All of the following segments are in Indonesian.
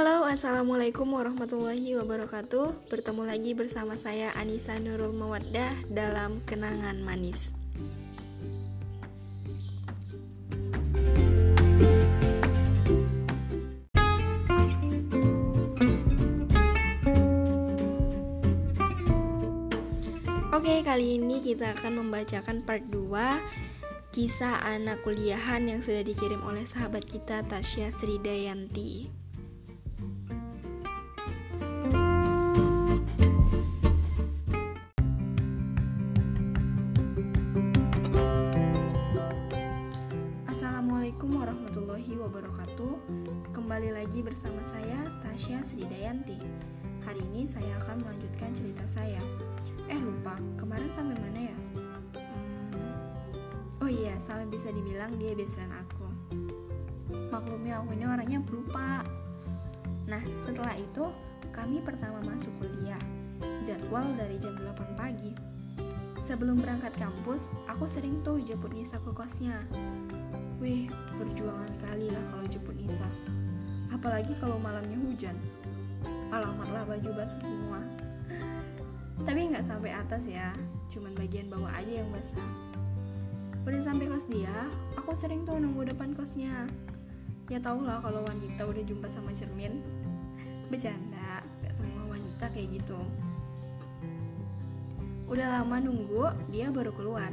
Halo, Assalamualaikum warahmatullahi wabarakatuh. Bertemu lagi bersama saya Anissa Nurul Mawaddah dalam Kenangan Manis. Oke, kali ini kita akan membacakan part 2 Kisah anak kuliahan yang sudah dikirim oleh sahabat kita Tasya Sridayanti Kembali lagi bersama saya Tasya Sridayanti. Hari ini saya akan melanjutkan cerita saya. Eh lupa, kemarin sampai mana ya? Hmm, oh iya, sampai bisa dibilang dia besaran aku. Maklumnya aku ini orangnya pelupa. Nah, setelah itu kami pertama masuk kuliah. Jadwal dari jam 8 pagi. Sebelum berangkat kampus, aku sering tuh jemput Nisa ke kosnya. Wih, perjuangan kali lah kalau jemput Nisa. Apalagi kalau malamnya hujan. Alamatlah baju basah semua. Tapi nggak sampai atas ya, cuman bagian bawah aja yang basah. Udah sampai kos dia, aku sering tuh nunggu depan kosnya. Ya tau lah kalau wanita udah jumpa sama cermin. Bercanda, gak semua wanita kayak gitu. Udah lama nunggu, dia baru keluar.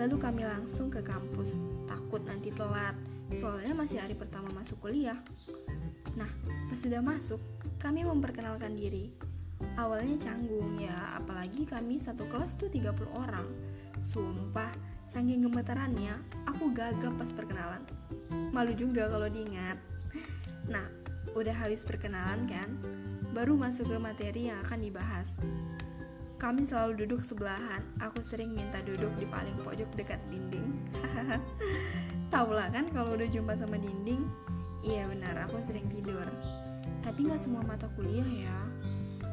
Lalu kami langsung ke kampus, takut nanti telat, soalnya masih hari pertama masuk kuliah. Nah, pas sudah masuk, kami memperkenalkan diri. Awalnya canggung ya, apalagi kami satu kelas tuh 30 orang. Sumpah, saking gemetarannya, aku gagap pas perkenalan. Malu juga kalau diingat. Nah, udah habis perkenalan kan? Baru masuk ke materi yang akan dibahas. Kami selalu duduk sebelahan. Aku sering minta duduk di paling pojok dekat dinding. Tahu lah kan kalau udah jumpa sama dinding. Iya benar, aku sering tidur. Tapi nggak semua mata kuliah ya.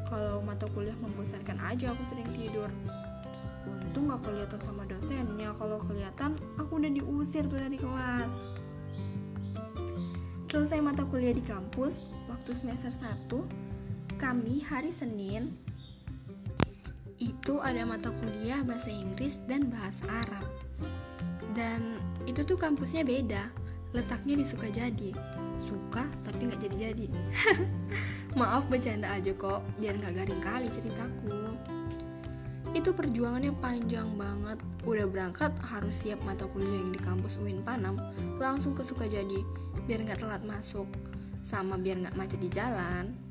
Kalau mata kuliah membosankan aja aku sering tidur. Untung gak kelihatan sama dosennya. Kalau kelihatan, aku udah diusir tuh dari kelas. Selesai mata kuliah di kampus, waktu semester 1, kami hari Senin itu ada mata kuliah bahasa Inggris dan bahasa Arab. Dan itu tuh kampusnya beda, letaknya di Sukajadi. Suka tapi nggak jadi-jadi. Maaf bercanda aja kok, biar nggak garing kali ceritaku. Itu perjuangannya panjang banget. Udah berangkat harus siap mata kuliah yang di kampus UIN Panam, langsung ke Sukajadi, biar nggak telat masuk, sama biar nggak macet di jalan.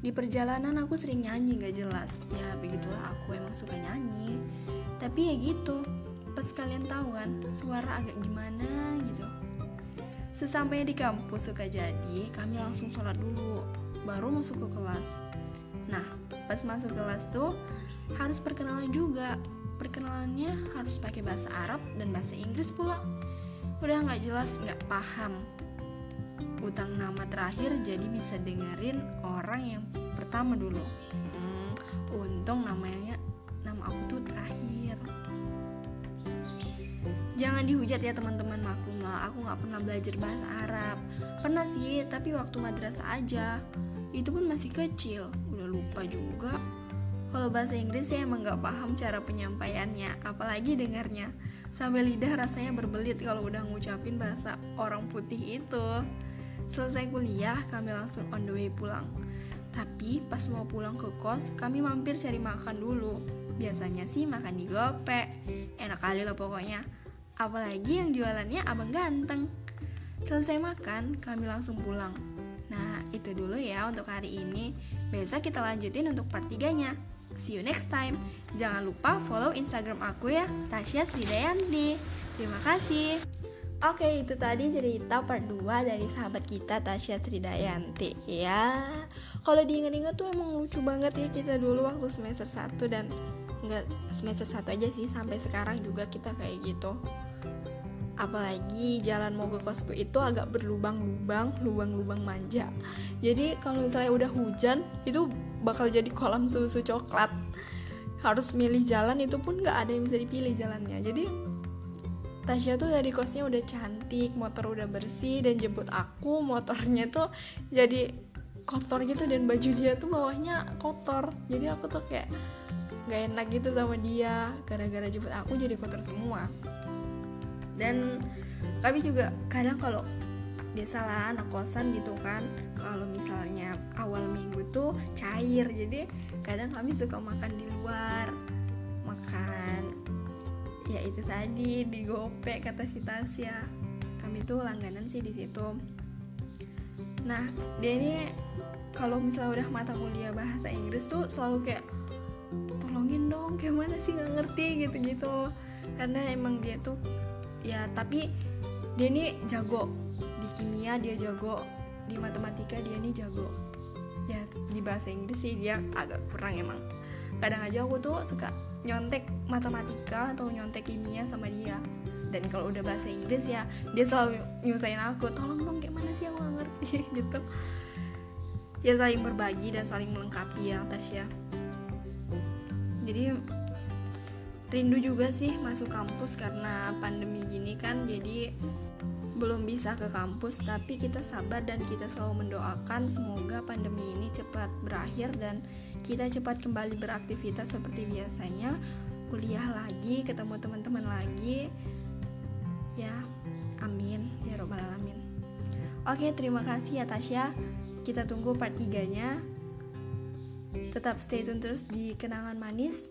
Di perjalanan aku sering nyanyi gak jelas Ya begitulah aku emang suka nyanyi Tapi ya gitu Pas kalian tahu kan Suara agak gimana gitu Sesampainya di kampus suka jadi Kami langsung sholat dulu Baru masuk ke kelas. Nah pas masuk kelas tuh Harus perkenalan juga. Perkenalannya harus pakai bahasa Arab Dan bahasa Inggris pula. Udah gak jelas gak paham. Utang nama terakhir jadi bisa dengerin orang yang pertama dulu. Hmm, untung namanya nama aku tuh terakhir jangan dihujat ya teman-teman maklum lah aku nggak pernah belajar bahasa Arab pernah sih tapi waktu madrasah aja itu pun masih kecil udah lupa juga kalau bahasa Inggris ya emang nggak paham cara penyampaiannya apalagi dengarnya sampai lidah rasanya berbelit kalau udah ngucapin bahasa orang putih itu Selesai kuliah, kami langsung on the way pulang. Tapi pas mau pulang ke kos, kami mampir cari makan dulu. Biasanya sih makan di gope. Enak kali loh pokoknya. Apalagi yang jualannya abang ganteng. Selesai makan, kami langsung pulang. Nah, itu dulu ya untuk hari ini. Besok kita lanjutin untuk part 3-nya. See you next time. Jangan lupa follow Instagram aku ya, Tasya Sridayanti. Terima kasih. Oke, itu tadi cerita part 2 dari sahabat kita Tasya Tridayanti ya. Kalau diingat-ingat tuh emang lucu banget ya kita dulu waktu semester 1 dan nggak semester 1 aja sih sampai sekarang juga kita kayak gitu. Apalagi jalan mau ke kosku itu agak berlubang-lubang, lubang-lubang manja. Jadi kalau misalnya udah hujan itu bakal jadi kolam susu coklat. Harus milih jalan itu pun nggak ada yang bisa dipilih jalannya. Jadi Tasya tuh dari kosnya udah cantik, motor udah bersih dan jemput aku motornya tuh jadi kotor gitu dan baju dia tuh bawahnya kotor jadi aku tuh kayak nggak enak gitu sama dia gara-gara jemput aku jadi kotor semua dan kami juga kadang kalau biasalah anak kosan gitu kan kalau misalnya awal minggu tuh cair. Jadi kadang kami suka makan di luar makan ya itu tadi di gopek kata si Tasya. Kami tuh langganan sih di situ. Nah dia ini kalau misalnya udah mata kuliah bahasa Inggris tuh selalu kayak tolongin dong kayak mana sih nggak ngerti? Gitu-gitu. Karena emang dia tuh ya tapi dia ini jago di kimia dia jago di matematika dia nih jago ya di bahasa Inggris sih dia agak kurang emang. Kadang aja aku tuh suka nyontek matematika atau nyontek kimia sama dia. Dan kalau udah bahasa Inggris ya dia selalu nyusahin aku tolong dong kayak mana sih aku ngerti gitu. Ya saling berbagi dan saling melengkapi ya Tasya jadi rindu juga sih masuk kampus karena pandemi gini kan jadi belum bisa ke kampus. Tapi kita sabar dan kita selalu mendoakan semoga pandemi ini cepat berakhir dan kita cepat kembali beraktivitas seperti biasanya. Kuliah lagi ketemu teman-teman lagi. Ya amin. Ya robbal alamin. Oke terima kasih ya Tasya. Kita tunggu part 3 nya tetap stay tune terus di kenangan manis